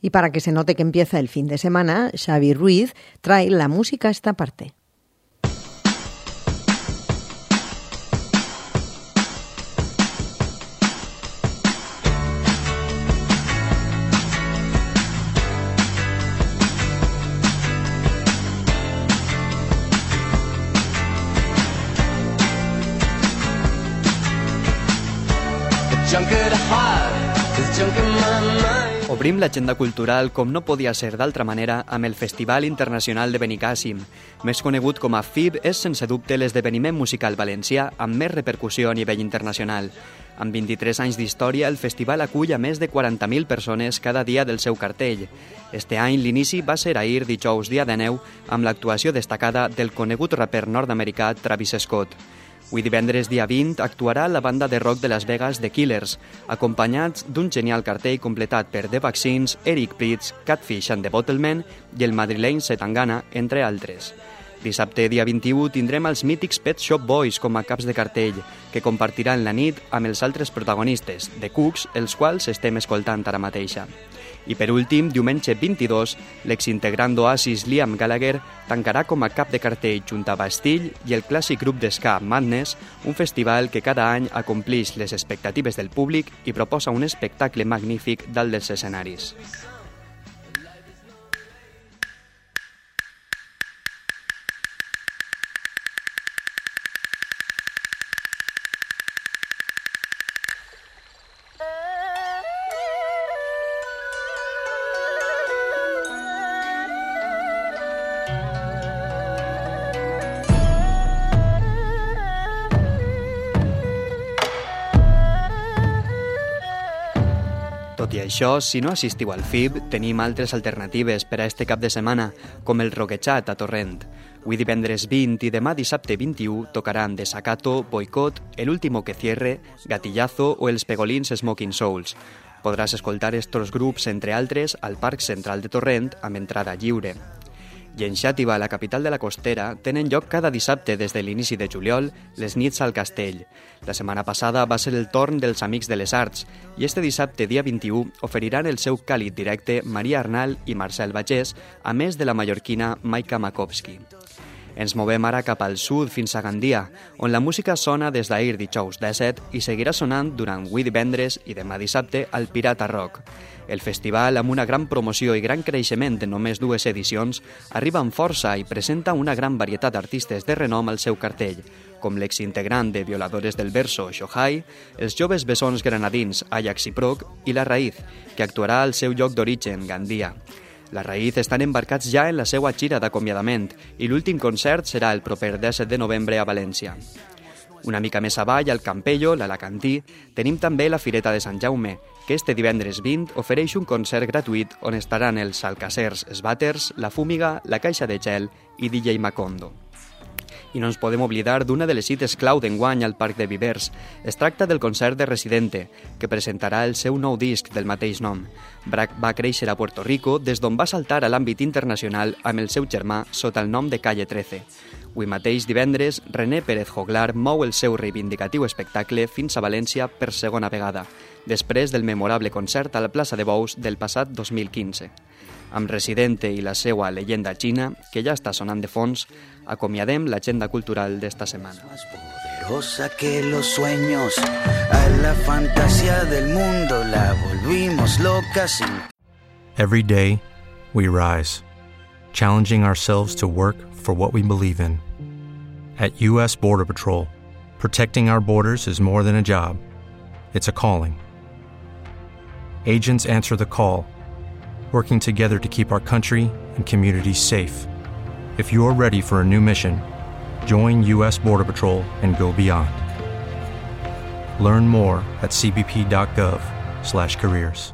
Y para que se note que empieza el fin de semana, Xavi Ruiz trae la música a esta parte. Obrim l'agenda cultural com no podia ser d'altra manera amb el Festival Internacional de Benicàssim. Més conegut com a FIB, és sense dubte l'esdeveniment musical valencià amb més repercussió a nivell internacional. Amb 23 anys d'història, el festival acull a més de 40.000 persones cada dia del seu cartell. Este any l'inici va ser ahir, dijous, dia de neu, amb l'actuació destacada del conegut raper nord-americà Travis Scott. Avui divendres dia 20 actuarà la banda de rock de Las Vegas The Killers, acompanyats d'un genial cartell completat per The Vaccines, Eric Pritz, Catfish and the Bottlemen i el madrileny Setangana, entre altres. Dissabte, dia 21, tindrem els mítics Pet Shop Boys com a caps de cartell, que compartiran la nit amb els altres protagonistes, The Cooks, els quals estem escoltant ara mateixa. I per últim, diumenge 22, l'exintegrant d'Oasis Liam Gallagher tancarà com a cap de cartell junt a Bastill i el clàssic grup d'esca Madness, un festival que cada any acomplix les expectatives del públic i proposa un espectacle magnífic dalt dels escenaris. Tot i això, si no assistiu al FIB, tenim altres alternatives per a este cap de setmana, com el Roquechat a Torrent. Avui divendres 20 i demà dissabte 21 tocaran Desacato, Boicot, El último que cierre, Gatillazo o els Pegolins Smoking Souls. Podràs escoltar estos grups, entre altres, al Parc Central de Torrent amb entrada lliure i en Xàtiva, la capital de la costera, tenen lloc cada dissabte des de l'inici de juliol les nits al castell. La setmana passada va ser el torn dels Amics de les Arts i este dissabte, dia 21, oferiran el seu càlid directe Maria Arnal i Marcel Bagés, a més de la mallorquina Maika Makovski. Ens movem ara cap al sud fins a Gandia, on la música sona des d'ahir dijous 17 i seguirà sonant durant avui divendres i demà dissabte al Pirata Rock. El festival, amb una gran promoció i gran creixement en només dues edicions, arriba amb força i presenta una gran varietat d'artistes de renom al seu cartell, com l'exintegrant de Violadores del Verso, Shohai, els joves bessons granadins Ajax i Proc i La Raïz, que actuarà al seu lloc d'origen, Gandia. La Raïz estan embarcats ja en la seva gira d'acomiadament i l'últim concert serà el proper 17 de novembre a València. Una mica més avall, al Campello, l'Alacantí, tenim també la Fireta de Sant Jaume, que este divendres 20 ofereix un concert gratuït on estaran els Alcacers Sbatters, La Fúmiga, La Caixa de Gel i DJ Macondo. I no ens podem oblidar d'una de les cites clau d'enguany al Parc de Vivers. Es tracta del concert de Residente, que presentarà el seu nou disc del mateix nom. Brack va créixer a Puerto Rico des d'on va saltar a l'àmbit internacional amb el seu germà sota el nom de Calle 13. Avui mateix divendres, René Pérez Joglar mou el seu reivindicatiu espectacle fins a València per segona vegada, després del memorable concert a la plaça de Bous del passat 2015. Amb Residente i la seua llegenda xina, que ja està sonant de fons, acomiadem l'agenda cultural d'esta setmana. Poderosa que los sueños, a la fantasía del mundo la volvimos loca sin Every day, we rise, challenging ourselves to work for what we believe in. At U.S. Border Patrol, protecting our borders is more than a job, it's a calling. Agents answer the call, working together to keep our country and communities safe. If you're ready for a new mission, join U.S. Border Patrol and go beyond. Learn more at cbp.gov/careers.